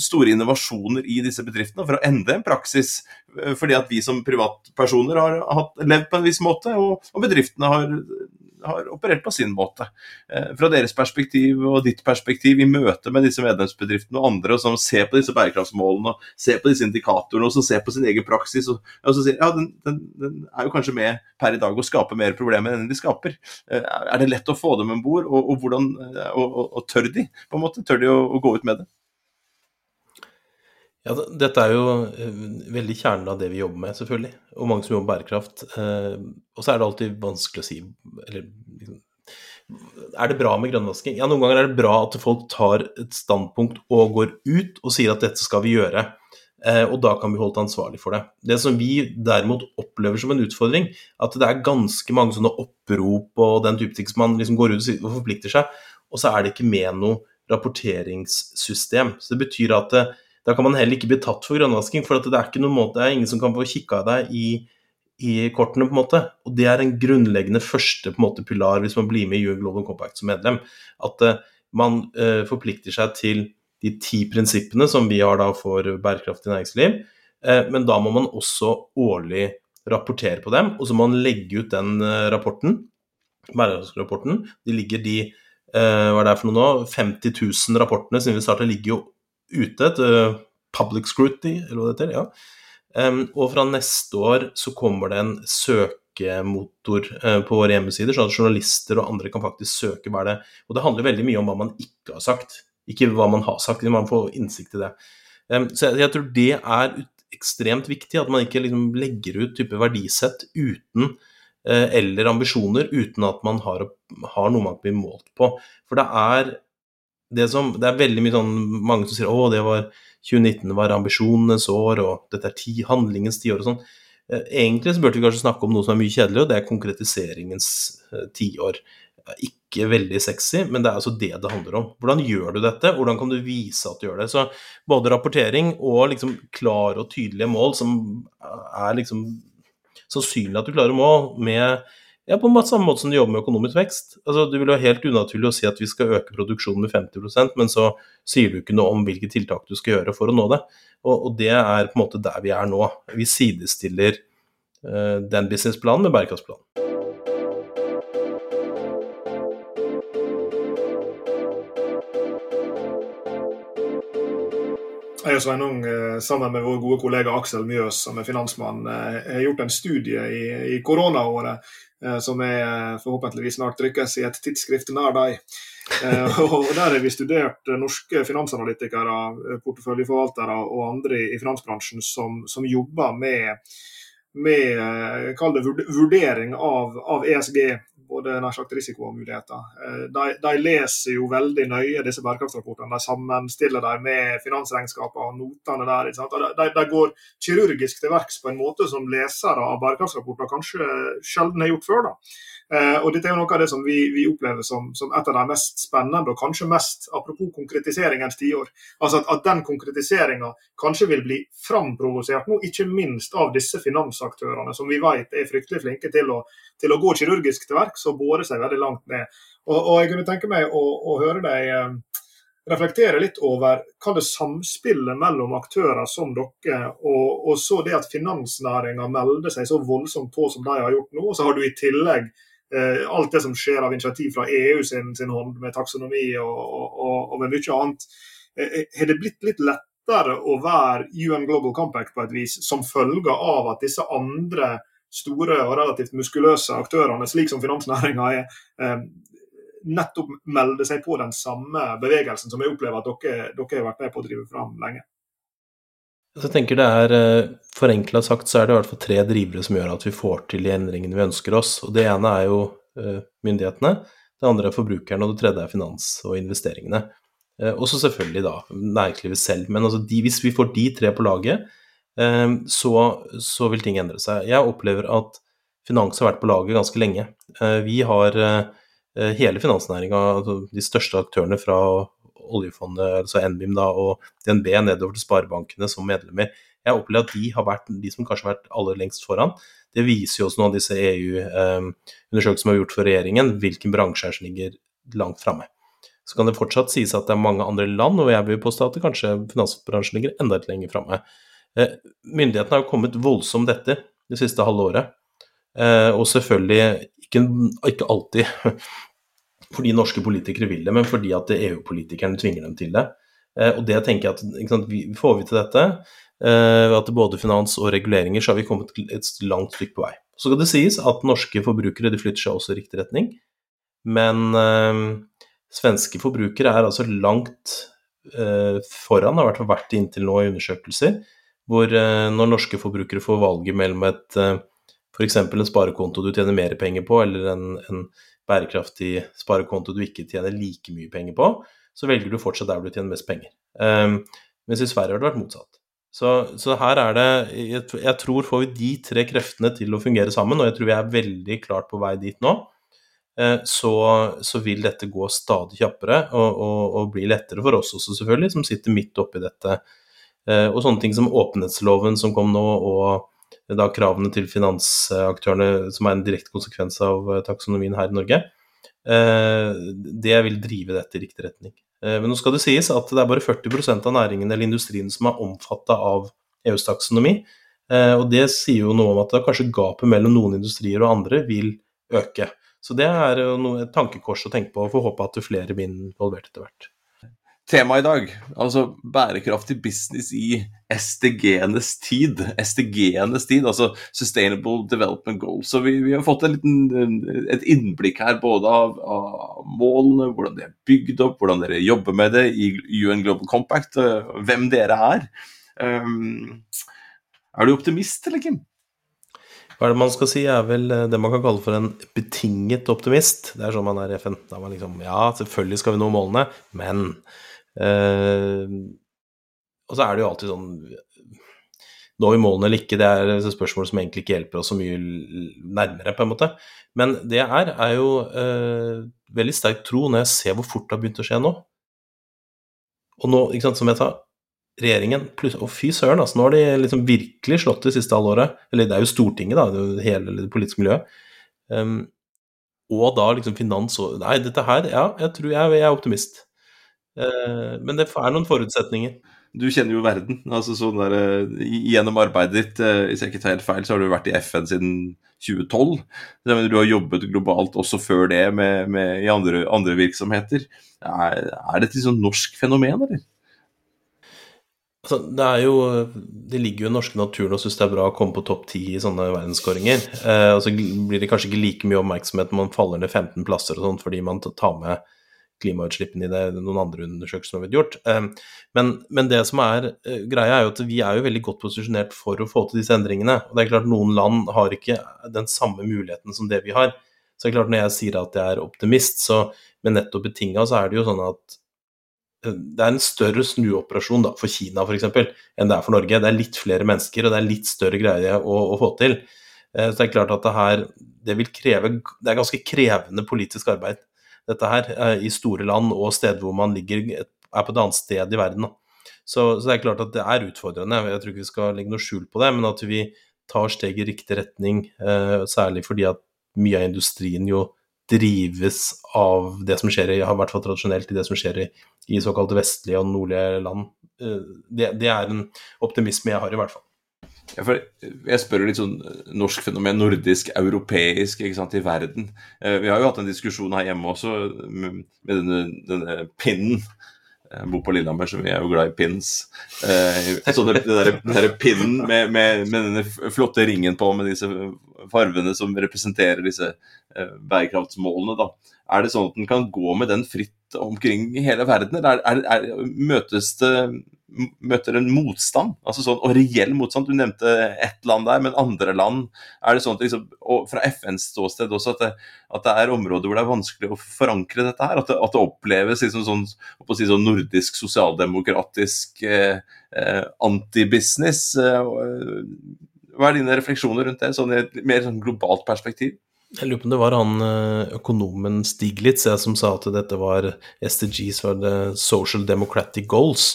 S4: store innovasjoner i disse bedriftene for å endre en praksis. Eh, fordi at vi som privatpersoner har hatt, levd på en viss måte, og, og bedriftene har har operert på sin måte. Eh, fra deres perspektiv og ditt perspektiv i møte med disse medlemsbedriftene og andre, og som ser på disse bærekraftsmålene og ser på disse indikatorene og som ser på sin egen praksis og, og sier ja, den, den, den, er jo kanskje med per i dag å skape mer problemer enn de skaper. Eh, er det lett å få dem om bord, og, og, hvordan, eh, og, og, tør de på en måte? Tør de å, å gå ut med det?
S3: Ja, Dette er jo veldig kjernen av det vi jobber med, selvfølgelig. Og mange som jobber med bærekraft. og så er det alltid vanskelig å si eller liksom, Er det bra med grønnvasking? Ja, noen ganger er det bra at folk tar et standpunkt og går ut og sier at dette skal vi gjøre. Eh, og da kan vi holde ansvarlig for det. Det som vi derimot opplever som en utfordring, at det er ganske mange sånne opprop og den type ting som man liksom går ut og forplikter seg, og så er det ikke med noe rapporteringssystem. Så det betyr at eh, da kan man heller ikke bli tatt for grønnvasking, for det er måte, det er ingen som kan få kikka deg i i kortene, på en måte. Og det er en grunnleggende første på en måte, pilar hvis man blir med i UN Global Compact som medlem. At uh, man uh, forplikter seg til de ti prinsippene som vi har da for bærekraftig næringsliv. Uh, men da må man også årlig rapportere på dem, og så må man legge ut den rapporten. Bærekraftsrapporten. De ligger de hva er det for noe nå, 50 000 rapportene siden vi starta, ligger jo ute. Et public scrutiny, eller hva det heter. ja Um, og fra neste år så kommer det en søkemotor uh, på våre hjemmesider, sånn at journalister og andre kan faktisk søke hva det Og det handler veldig mye om hva man ikke har sagt, ikke hva man har sagt. Man får innsikt i det. Um, så jeg, jeg, tror det er ekstremt viktig at man ikke liksom legger ut type verdisett uten uh, eller ambisjoner uten at man har, har noe man blir målt på. For det er det som Det er veldig mye sånn mange som sier å, det var 2019 var ambisjonenes år, og dette er ti, handlingens tiår og sånn. Eh, egentlig så burde vi kanskje snakke om noe som er mye kjedeligere, og det er konkretiseringens eh, tiår. Ikke veldig sexy, men det er altså det det handler om. Hvordan gjør du dette? Hvordan kan du vise at du gjør det? Så både rapportering og liksom klare og tydelige mål som er liksom sannsynlig at du klarer å mål med ja, på samme måte som de jobber med økonomisk vekst. Altså, det vil være helt unaturlig å si at vi skal øke produksjonen med 50% men så sier du ikke noe om hvilke tiltak du skal gjøre for å nå det. Og, og det er på en måte der vi er nå. Vi sidestiller uh, den businessplanen med bærekraftsplanen.
S2: Jeg og Sveinung, eh, sammen med vår gode kollega Aksel Mjøs, som er finansmann, eh, har gjort en studie i, i koronaåret Eh, som er forhåpentligvis snart trykkes i et tidsskrift nær deg. Og Der har vi studert norske finansanalytikere, porteføljeforvaltere og andre i finansbransjen som, som jobber med, med vurdering av, av ESG både nær sagt risiko og muligheter. Eh, de, de, leser jo veldig nøye disse bærekraftsrapportene. De sammenstiller dem med finansregnskapene og notene der. De, de, går kirurgisk til verks på en måte som lesere av bærekraftsrapporter kanskje sjelden har gjort før. da. Eh, og Dette er jo noe av det som vi, vi opplever som, som, et av de mest spennende, og kanskje mest apropos konkretiseringens tiår. Altså at, at den konkretiseringa kanskje vil bli framprovosert nå, ikke minst av disse finansaktørene, som vi vet er fryktelig flinke til å, til å gå kirurgisk til verks og bore seg veldig langt ned. Og, og Jeg kunne tenke meg å, å høre deg eh, reflektere litt over hva det samspillet mellom aktører som dere, og, og så det at finansnæringa melder seg så voldsomt på som de har gjort nå. Og så har du i tillegg alt det som skjer av initiativ fra EU sin, sin hånd, med taksonomi og, og, og med mye annet, eh, har det blitt litt lettere å være UN Global Compact på et vis, som følge av at disse andre store og relativt muskuløse aktørene, slik som finansnæringa er, nettopp melder seg på den samme bevegelsen som jeg opplever at dere, dere har vært med på å drive fram lenge?
S3: Jeg tenker det er, eh, Forenkla sagt så er det i hvert fall tre drivere som gjør at vi får til de endringene vi ønsker oss. og Det ene er jo eh, myndighetene, det andre er forbrukerne, og det tredje er finans og investeringene. Eh, og så selvfølgelig da næringslivet selv. Men altså de, hvis vi får de tre på laget, så, så, vil ting endre seg. Jeg opplever at finans har vært på laget ganske lenge. Vi har hele finansnæringa, altså de største aktørene fra oljefondet, altså NBIM da, og DNB nedover til sparebankene som medlemmer. Jeg opplever at de har vært de som kanskje har vært aller lengst foran. Det viser jo også noen av disse EU-undersøkelsene som er gjort for regjeringen, hvilken bransje som ligger langt framme. Så kan det fortsatt sies at det er mange andre land, og jeg vil påstå at kanskje finansbransjen ligger enda litt lenger framme. Eh, myndighetene har jo kommet voldsomt etter det siste halve året. Eh, og selvfølgelig ikke, ikke alltid fordi norske politikere vil det, men fordi at EU-politikerne tvinger dem til det. Eh, og det tenker jeg at sant, Får vi til dette, eh, at både finans og reguleringer, så har vi kommet et langt stykke på vei. Så skal det sies at norske forbrukere de flytter seg også i riktig retning, men øh, svenske forbrukere er altså langt øh, foran, har i hvert fall vært inntil nå i undersøkelser, hvor øh, når norske forbrukere får valget mellom et f.eks. en sparekonto du tjener mer penger på, eller en, en bærekraftig sparekonto du ikke tjener like mye penger på, så velger du fortsatt der du tjener mest penger. Um, mens i Sverige har det vært motsatt. Så, så her er det jeg, jeg, tror får vi de tre kreftene til å fungere sammen, og jeg tror vi er veldig klart på vei dit nå, uh, så, så, vil dette gå stadig kjappere og, og, og, bli lettere for oss også, selvfølgelig, som sitter midt oppi dette. Uh, og sånne ting som åpenhetsloven som kom nå, og da kravene til finansaktørene, som er en direkte konsekvens av eh, taksonomien her i Norge, eh, det vil drive dette i riktig retning. Eh, men nå skal det sies at det er bare 40% av næringen eller industrien som er omfatta av EUs taksonomi. Og det sier jo noe om at kanskje gapet mellom noen industrier og andre vil øke. Så det er jo et tankekors å tenke på, og får håpe at flere blir involvert etter hvert
S4: tema i dag. Altså bærekraftig business i SDG-enes tid. SDG-enes tid, altså Sustainable Development Goals. Så vi, vi har fått liten, et innblikk her både av, av, målene, hvordan de er bygd opp, hvordan dere jobber med det i UN Global Compact, hvem dere er. Um, er du optimist, eller Kim?
S3: Hva er det man skal si, er vel eh, det man kan kalle for en betinget optimist. Det er sånn man er i FN. Da man liksom Ja, selvfølgelig skal vi nå målene, men Eh, og så er det jo alltid sånn Når vi målene eller ikke, det er et spørsmål som egentlig ikke hjelper oss så mye nærmere, på en måte. Men det jeg er, er jo eh, veldig sterk tro når jeg ser hvor fort det har begynt å skje nå. Og nå, ikke sant, som jeg sa, regjeringen Og fy søren, altså, nå har de liksom virkelig slått det siste halvåret. Eller det er jo Stortinget, da, det hele det politiske miljøet. Um, og da liksom finans og Nei, dette her Ja, jeg tror jeg, jeg er optimist. Eh, men det er noen forutsetninger.
S4: Du kjenner jo verden. altså sånn der, eh, Gjennom arbeidet ditt, eh, hvis jeg ikke tar helt feil, så har du vært i FN siden 2012. Du har jobbet globalt også før det med, med, i andre, andre virksomheter. Er, er dette et sånn norsk fenomen, eller?
S3: Altså, det, er jo, det ligger jo i den norske naturen å synes det er bra å komme på topp ti i sånne verdenskåringer. Eh, og så blir det kanskje ikke like mye oppmerksomhet når man faller ned 15 plasser og sånt, fordi man tar med klimautslippene i det, noen andre undersøkelser som har blitt gjort. Ehm, men, men, det som er eh, greia, er jo at vi er jo veldig godt posisjonert for å få til disse endringene. Og det er klart Noen land har ikke den samme muligheten som det vi har. Så det er klart Når jeg sier at jeg er optimist, så med nettopp betinga, så er det jo sånn at eh, det er en større snuoperasjon da, for Kina for eksempel, enn det er for Norge. Det er litt flere mennesker, og det er litt større greie å, å få til. Eh, så det er klart at det her det vil kreve Det er ganske krevende politisk arbeid dette her eh, i store land og steder hvor man ligger, er på et annet sted i verden. Så, så, det er klart at det er utfordrende. Jeg tror ikke vi skal legge noe skjul på det, men at vi tar steg i riktig retning, eh, særlig fordi at mye av industrien jo drives av det som skjer i, i hvert fall tradisjonelt i det som skjer i, i såkalte vestlige og nordlige land. Eh, det, det, er en optimisme jeg har, i hvert fall.
S4: Ja, jeg spør litt sånn norsk fenomen, nordisk, europeisk ikke sant, i verden. Eh, vi har jo hatt en diskusjon her hjemme også med denne, denne pinnen. Jeg bor på Lillehammer, så vi er jo glad i pins. Eh, så det, det der, det der pinnen med, med, med, denne flotte ringen på, med disse farvene som representerer disse eh, bærekraftsmålene, da. Er det sånn at den kan gå med den fritt omkring i hele verden, eller er, er, er, møtes det møter en motstand, altså sånn, og reell motstand. Du nevnte ett land der, men andre land er det sånn at liksom, og Fra FNs ståsted også, at det, at det, er områder hvor det er vanskelig å forankre dette her. At det, at det oppleves liksom sånn, si sånn nordisk, sosialdemokratisk eh, eh, antibusiness. Eh, hva er dine refleksjoner rundt det, sånn i et mer sånn globalt perspektiv?
S3: Jeg lurer på om det var han eh, økonomen Stiglitz som sa at dette var SDGs, var det Social Democratic Goals.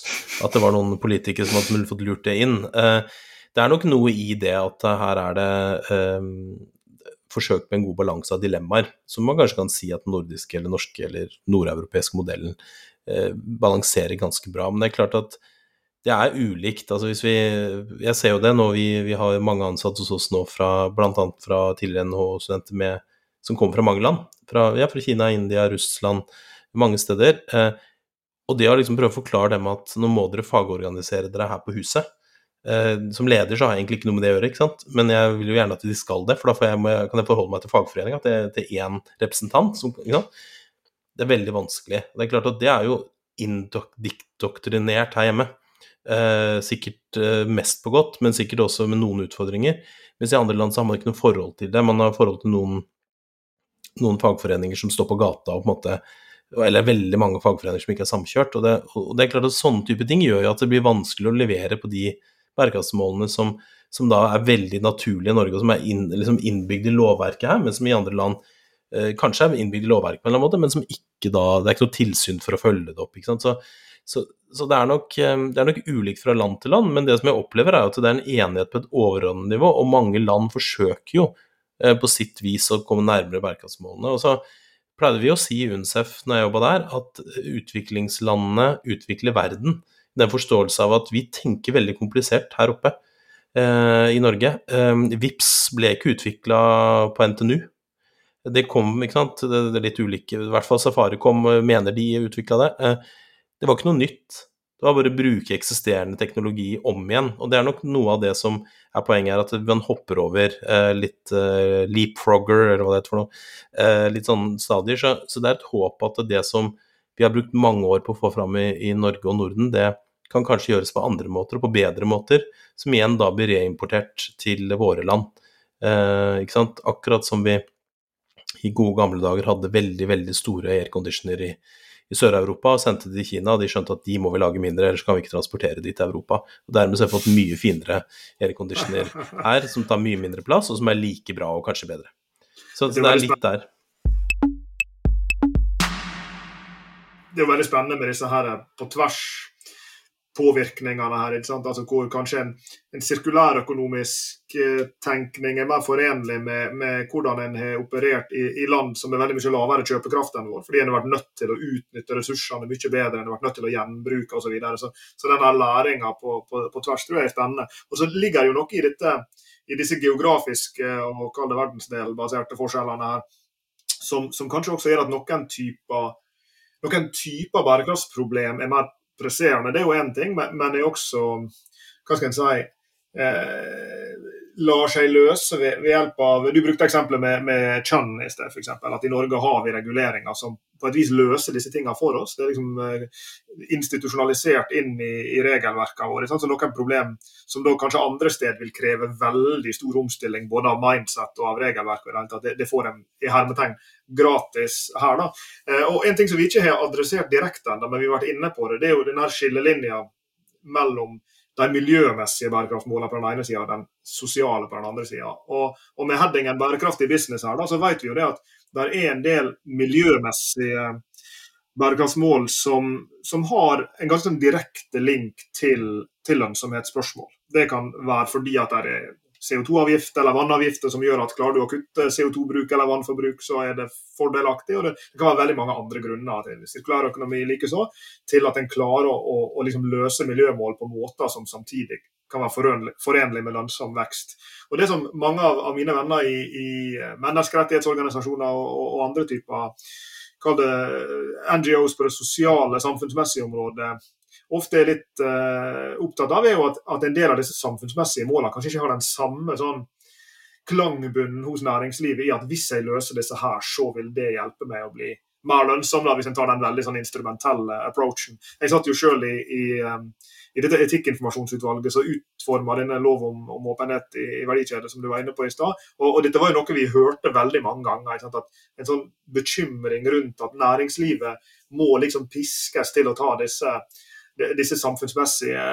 S3: At det var noen politikere som hadde fått lurt det inn. Eh, det er nok noe i det at her er det um, forsøk med en god balanse av dilemmaer, som man kanskje kan si at den nordiske eller norske eller nordeuropeiske modellen uh, balanserer ganske bra. Men det er klart at det er ulikt. Altså hvis vi, jeg ser jo det nå, vi, vi har mange ansatte hos oss nå fra bl.a. fra tidligere NHO-studenter som kommer fra mange land. Fra, ja, fra Kina, India, Russland, mange steder. Eh, og det å liksom prøve å forklare dem at nå må dere fagorganisere dere her på huset. Eh, som leder så har jeg egentlig ikke noe med det å gjøre, ikke sant? men jeg vil jo gjerne at de skal det. For da jeg, kan jeg forholde meg til fagforeninga, til, til én representant. Som, det er veldig vanskelig. Det er klart at det er jo indoktrinert her hjemme. Eh, sikkert eh, mest på godt, men sikkert også med noen utfordringer. Mens i andre land så har man ikke noe forhold til det. Man har forhold til noen, noen fagforeninger som står på gata og på en måte eller veldig mange fagforeninger som ikke er samkjørt. Og det, og det, er klart at Sånne type ting gjør jo at det blir vanskelig å levere på de bærekraftsmålene som, som da er veldig naturlige i Norge, og som er inn, liksom innbygd i lovverket her, men som i andre land eh, kanskje er innbygd i lovverket på en eller annen måte, men som ikke da Det er ikke noe tilsyn for å følge det opp. ikke sant? Så så, så det, er nok, eh, det, er nok, ulikt fra land til land, men det som jeg opplever er at det er en enighet på et overordnet nivå, og mange land forsøker jo eh, på sitt vis å komme nærmere bærekraftsmålene. Og så pleide vi å si i UNCEF når jeg jobba der, at utviklingslandene utvikler verden. Den forståelse av at vi tenker veldig komplisert her oppe eh, i Norge. Eh, VIPS ble ikke utvikla på NTNU. Det kom, ikke sant, det, er litt ulike I hvert fall Safari kom, mener de utvikla det. Eh, det var ikke noe nytt. Det var bare å bruke eksisterende teknologi om igjen. Og det er nok noe av det som er poenget her, at man hopper over eh, litt eh, leapfrogger, eller hva det heter for noe, eh, litt sånn stadier. Så, så, det er et håp at det som vi har brukt mange år på å få fram i, i Norge og Norden, det kan kanskje gjøres på andre måter og på bedre måter, som igjen da blir reimportert til våre land. Eh, ikke sant? Akkurat som vi i gode gamle dager hadde veldig, veldig store airconditioner i, i Sør-Europa og sendte det til Kina. De skjønte at de må vi lage mindre, ellers kan vi ikke transportere de til Europa. Og Dermed så har vi fått mye finere airconditioner [laughs] her, som tar mye mindre plass, og som er like bra og kanskje bedre. Så, så det er litt der.
S2: Det er jo veldig spennende med disse her på tvers påvirkningene her. ikke sant? Altså Hvor kanskje en, en sirkulærøkonomisk eh, tenkning er mer forenlig med, med hvordan en har operert i, i, land som er veldig mye lavere kjøpekraft enn vår, fordi en har vært nødt til å utnytte ressursene mye bedre, en har vært nødt til å gjenbruke osv. Så, videre. så Så denne læringa på, på, på, tvers tror jeg er spennende. Og så ligger det jo noe i dette i disse geografiske og kall det verdensdelbaserte forskjellene her, som, som kanskje også gjør at noen typer noen typer bærekraftsproblem er mer presserende, det er jo én ting, men, men er også Hva skal en si eh, lar seg løse ved, ved, hjelp av Du brukte eksempelet med, med kjønn i sted, f.eks. At i Norge har vi reguleringer som på et vis løser disse tingene for oss. Det er liksom eh, institusjonalisert inn i, i regelverkene våre. Så noen problem som da kanskje andre steder vil kreve veldig stor omstilling både av mindset og av regelverk, det, det får en i hermetegn gratis her. da. Eh, og En ting som vi ikke har adressert direkte ennå, men vi har vært inne på det, det er jo denne skillelinja mellom de miljømessige bærekraftmålene på den ene sida og den sosiale på den andre sida. Og, og, med headingen 'bærekraftig business' her, da, så vet vi jo det at det er en del miljømessige bærekraftsmål som, som har en ganske sånn direkte link til, til lønnsomhetsspørsmål. Det kan være fordi at det er CO2-avgift eller vannavgifter som gjør at klarer du å kutte CO2-bruk eller vannforbruk, så er det fordelaktig. og Det, kan være veldig mange andre grunner til sirkulærøkonomi likeså, til at en klarer å, å, å liksom løse miljømål på måter som samtidig kan være forenlig, med lønnsom vekst. Og Det som mange av, mine venner i, i menneskerettighetsorganisasjoner og, og, og andre typer kall det NGOs på det sosiale, samfunnsmessige området ofte er litt uh, opptatt av, er jo at, at, en del av disse samfunnsmessige målene kanskje ikke har den samme sånn klangbunnen hos næringslivet i at hvis jeg løser disse her, så vil det hjelpe meg å bli mer lønnsom, da, hvis en tar den veldig sånn instrumentelle approachen. Jeg satt jo selv i, i, um, i dette etikkinformasjonsutvalget som utforma denne lov om, om åpenhet i, i verdikjede, som du var inne på i stad. Og, og, dette var jo noe vi hørte veldig mange ganger. At En sånn bekymring rundt at næringslivet må liksom piskes til å ta disse disse samfunnsmessige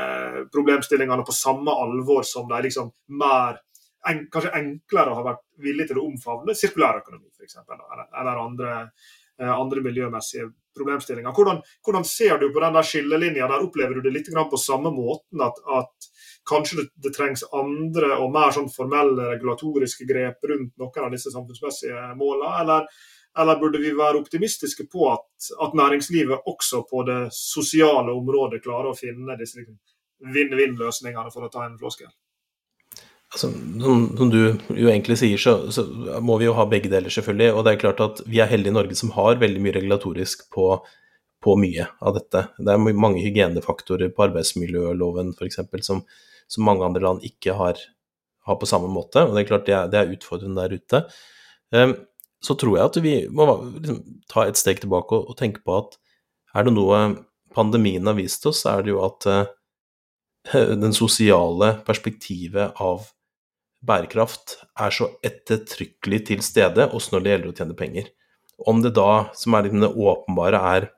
S2: problemstillingene på samme alvor som de liksom mer en, kanskje enklere har vært villig til å omfavne sirkulærøkonomi f.eks. Eller, eller andre, eh, andre miljømessige problemstillinger. Hvordan, hvordan, ser du på den der skillelinja? Der opplever du det litt på samme måten at, at kanskje det, det, trengs andre og mer sånn formelle regulatoriske grep rundt noen av disse samfunnsmessige målene? Eller, eller burde vi være optimistiske på at, at, næringslivet også på det sosiale området klarer å finne disse liksom, vinn-vinn-løsningene, for å ta en floskel?
S3: Altså, som, du jo egentlig sier, så, så, må vi jo ha begge deler, selvfølgelig. Og det er klart at vi er heldige i Norge som har veldig mye regulatorisk på, på mye av dette. Det er mange hygienefaktorer på arbeidsmiljøloven f.eks. Som, som mange andre land ikke har, har, på samme måte. Og det er klart det er, det er utfordrende der ute. Um, så tror jeg at vi må liksom, ta et steg tilbake og, og, tenke på at er det noe pandemien har vist oss, er det jo at uh, den sosiale perspektivet av bærekraft er så ettertrykkelig til stede, også når det gjelder å tjene penger. Om det da, som er liksom det åpenbare, er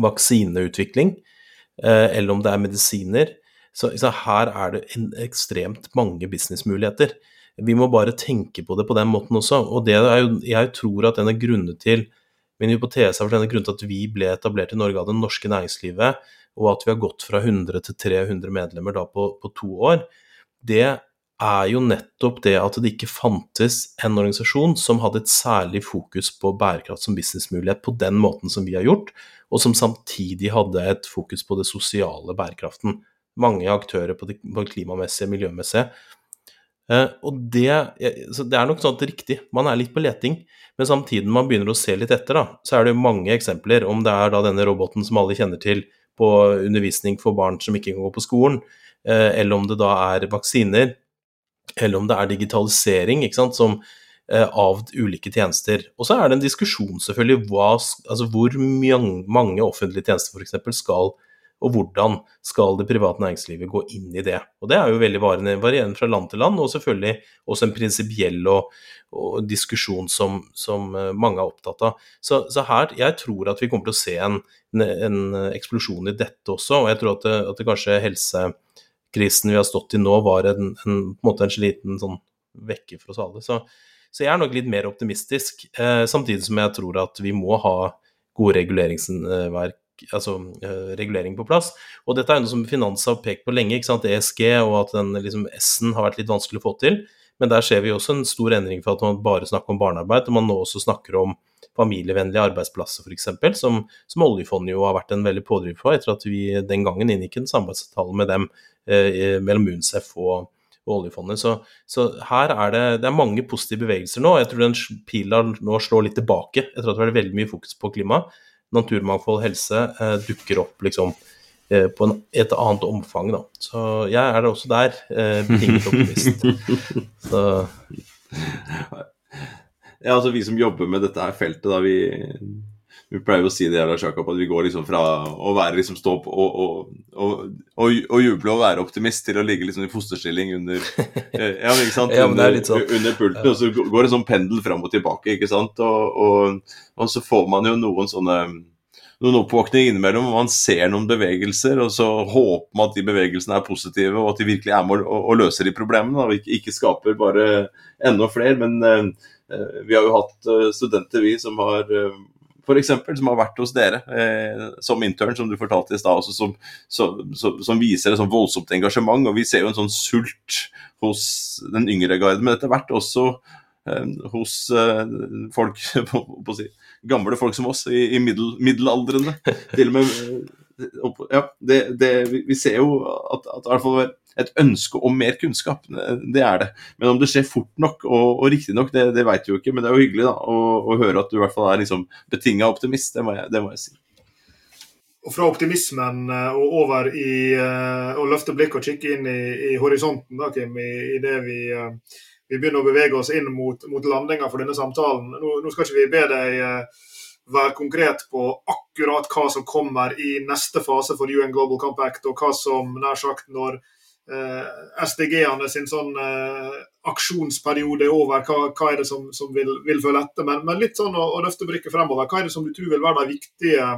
S3: vaksineutvikling, uh, eller om det er medisiner, så, så her er det ekstremt mange businessmuligheter. Vi må bare tenke på det på den måten også. Og det er jo, jeg tror at en av grunnene til Min hypotese er for denne grunnen til at vi ble etablert i Norge av det norske næringslivet, og at vi har gått fra 100 til 300 medlemmer da på, på to år, det er jo nettopp det at det ikke fantes en organisasjon som hadde et særlig fokus på bærekraft som businessmulighet på den måten som vi har gjort, og som samtidig hadde et fokus på det sosiale bærekraften. Mange aktører på det, klimamessige, miljømessige, og det, det, er nok sånn at riktig, man er litt på leting, men samtidig man begynner å se litt etter, da, så er det mange eksempler. Om det er da denne roboten som alle kjenner til på undervisning for barn som ikke kan gå på skolen, uh, eller om det da er vaksiner, eller om det er digitalisering ikke sant, som, uh, av ulike tjenester. Og så er det en diskusjon selvfølgelig hva, altså hvor mange offentlige tjenester f.eks. skal og hvordan skal det private næringslivet gå inn i det. Og Det er jo veldig varierende fra land til land, og selvfølgelig også en prinsipiell og, og, diskusjon som, som, eh, mange er opptatt av. Så, så, her, jeg tror at vi kommer til å se en, en eksplosjon i dette også, og jeg tror at det, at det kanskje helsekrisen vi har stått i nå, var en, en, på en måte en liten sånn vekker for oss alle. Så, så, jeg er nok litt mer optimistisk, eh, samtidig som jeg tror at vi må ha gode reguleringsverk altså, uh, regulering på plass. Og dette er noe som Finans har pekt på lenge, ikke sant? ESG, og at den liksom, S-en har vært litt vanskelig å få til. Men der ser vi også en stor endring for at man bare snakker om barnearbeid, og man nå også snakker om familievennlige arbeidsplasser f.eks., som, som oljefondet jo har vært en veldig pådriver for, etter at vi den gangen inngikk en samarbeidsavtale med dem eh, mellom UNCEF og, og oljefondet. Så, så, her er det, det er mange positive bevegelser nå. Jeg tror den pila nå slår litt tilbake, etter at det har vært veldig mye fokus på klima naturmangfold, helse eh, dukker opp liksom eh, på en, et annet omfang, da. Så jeg er da også der, eh, betinget [laughs] optimist. Så
S4: Ja, altså vi som jobber med dette feltet, da vi vi pleier jo å si det jævla Jakob, at vi går liksom fra å være liksom stå opp og, og, og, og, juble og være optimist til å ligge liksom i fosterstilling under [laughs] ja, ikke sant?
S3: ja, under, sånn.
S4: under pulten. Og så går det sånn pendel fram og tilbake, ikke sant. Og, så får man jo noen sånne noen oppvåkninger innimellom, og man ser noen bevegelser, og så håper man at de bevegelsene er positive, og at de virkelig er med og, løser de problemene, og ikke, ikke skaper bare enda flere. Men uh, vi har jo hatt uh, studenter, vi, som har uh, eksempel, som har vært hos dere eh, som intern, som du fortalte i stad, som, som, som, som, viser et sånn voldsomt engasjement. Og vi ser jo en sånn sult hos den yngre garden, men etter hvert også eh, hos eh, folk [laughs] på, på si, Gamle folk som oss, i, i middel, middelaldrende. Til og med ja, det, det, vi ser jo at, at hvert fall et ønske om mer kunnskap. Det er det. Men om det skjer fort nok og, og riktig nok, det, det vet vi jo ikke. Men det er jo hyggelig da, å, å høre at du i hvert fall er liksom betinga optimist. Det må, jeg, det må jeg si.
S2: Og fra optimismen eh, og over i uh, å løfte blikket og kikke inn i, i horisonten, da, Kim, i, i det vi, uh, vi, begynner å bevege oss inn mot, mot landinga for denne samtalen. Nå, nå, skal ikke vi be deg være konkret på akkurat hva som kommer i neste fase for UN Global Compact, og hva som nær sagt når SDG-ene sin sånn aksjonsperiode er over, hva, hva er det som, som vil, vil, følge etter. Men, men litt sånn å, å løfte blikket fremover. Hva er det som du tror vil være de viktige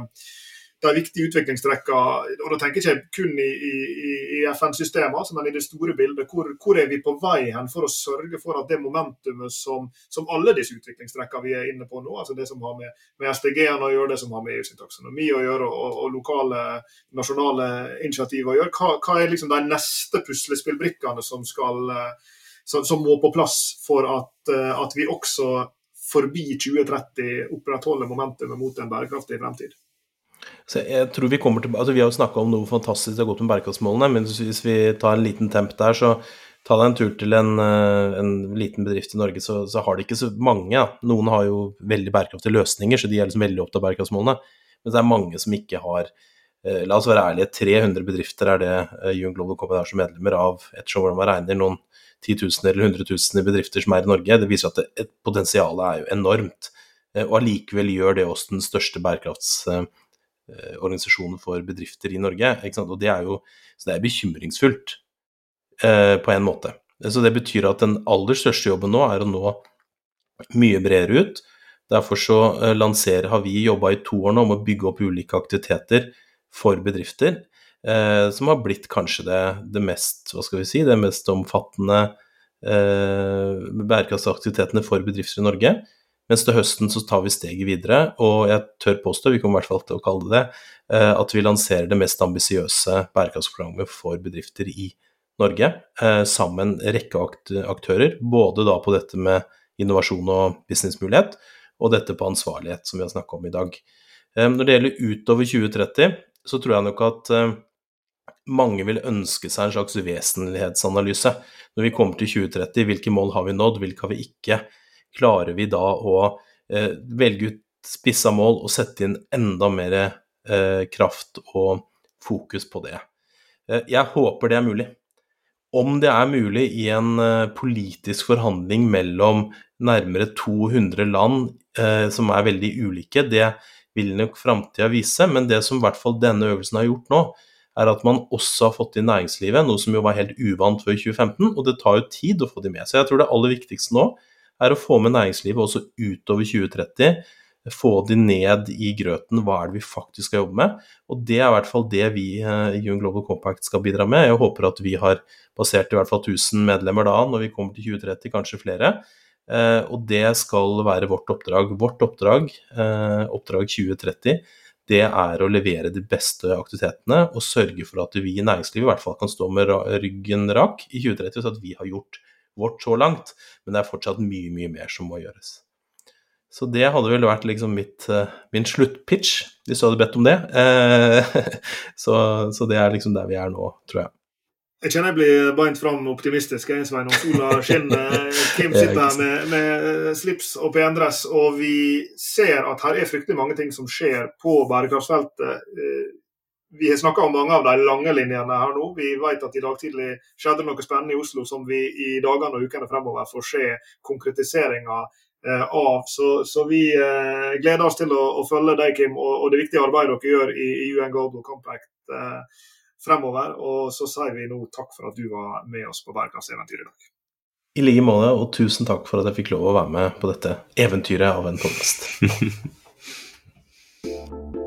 S2: de viktige utviklingstrekkene. Og da tenker jeg ikke kun i, i, i FN-systemet, men i det store bildet. Hvor, hvor, er vi på vei hen for å sørge for at det momentumet som, som alle disse utviklingstrekkene vi er inne på nå, altså det som har med, med SDG-ene å gjøre, det som har med EU sin taksonomi å gjøre, og, og lokale, nasjonale initiativ å gjøre, hva, hva er liksom de neste puslespillbrikkene som, skal, som, som må på plass for at, at vi også forbi 2030 opprettholder momentumet mot en bærekraftig fremtid?
S3: Så jeg tror Vi kommer til, altså vi har jo snakka om noe fantastisk det har gått med bærekraftsmålene, men hvis vi tar en liten temp der, så ta deg en tur til en, eh, en liten bedrift i Norge, så, så, har de ikke så mange. Noen har jo veldig bærekraftige løsninger, så de er liksom veldig opptatt av bærekraftsmålene. Men det er mange som ikke har eh, La oss være ærlige, 300 bedrifter er det eh, UN Global Company er som medlemmer av ettersom hvordan man regner noen titusener eller 100 000 bedrifter som er i Norge. Det viser at det, potensialet er jo enormt. Og allikevel gjør det oss den største bærekrafts Eh, organisasjonen for bedrifter i Norge. Og det er jo så det er bekymringsfullt eh, på en måte. Så det betyr at den aller største jobben nå er å nå mye bredere ut. Derfor så eh, lanserer, har vi jobba i to år nå om å bygge opp ulike aktiviteter for bedrifter. Eh, som har blitt kanskje det, det, mest hva skal vi si, det mest omfattende eh, bærekraftsaktivitetene for bedrifter i Norge. Mens til høsten så tar vi steget videre, og jeg tør påstå, vi kommer i hvert fall til å kalle det det, eh, at vi lanserer det mest ambisiøse bærekraftsprogrammet for bedrifter i Norge, eh, sammen med en rekke aktører, både da på dette med innovasjon og businessmulighet, og dette på ansvarlighet, som vi har snakka om i dag. Eh, når det gjelder utover 2030, så tror jeg nok at mange vil ønske seg en slags vesentlighetsanalyse. Når vi kommer til 2030, hvilke mål har vi nådd, hvilke har vi ikke? Klarer vi da å eh, velge ut spissa mål og sette inn enda mer eh, kraft og fokus på det. Eh, jeg håper det er mulig. Om det er mulig i en eh, politisk forhandling mellom nærmere 200 land eh, som er veldig ulike, det vil nok framtida vise. Men det som i hvert fall denne øvelsen har gjort nå, er at man også har fått inn næringslivet, noe som jo var helt uvant før 2015. Og det tar jo tid å få de med. Så jeg tror det aller viktigste nå er å få med næringslivet også utover 2030. Få de ned i grøten. Hva er det vi faktisk skal jobbe med? Og det er i hvert fall det vi i UN Global Compact skal bidra med. Jeg håper at vi har basert i hvert fall 1000 medlemmer da, når vi kommer til 2030, kanskje flere. Eh, og det skal være vårt oppdrag. Vårt oppdrag, eh, oppdrag 2030, det er å levere de beste aktivitetene og sørge for at vi i næringslivet i hvert fall kan stå med ryggen rak i 2030, så at vi har gjort vårt så langt, men det er fortsatt mye, mye mer som må gjøres. Så det hadde vel vært liksom mitt, eh, min sluttpitch, hvis du hadde bedt om det. Eh, [laughs] så, så, det er liksom der vi er nå, tror jeg.
S2: Jeg kjenner jeg blir beint fram optimistisk, jeg, Svein. Og sola skinner. [laughs] Kim sitter her med, med, slips og pendress, og vi ser at her er fryktelig mange ting som skjer på bærekraftsfeltet eh, vi har snakka om mange av de lange linjene her nå. Vi vet at i dag tidlig skjedde noe spennende i Oslo som vi i dagene og ukene fremover får se konkretiseringa eh, av. Så, så, vi eh, gleder oss til å, å følge deg, Kim, og, og, det viktige arbeidet dere gjør i, i UN Global Compact eh, fremover. Og så sier vi nå takk for at du var med oss på bærekraftseventyret i dag.
S3: I like måte, og tusen takk for at jeg fikk lov å være med på dette eventyret av en podkast. [laughs]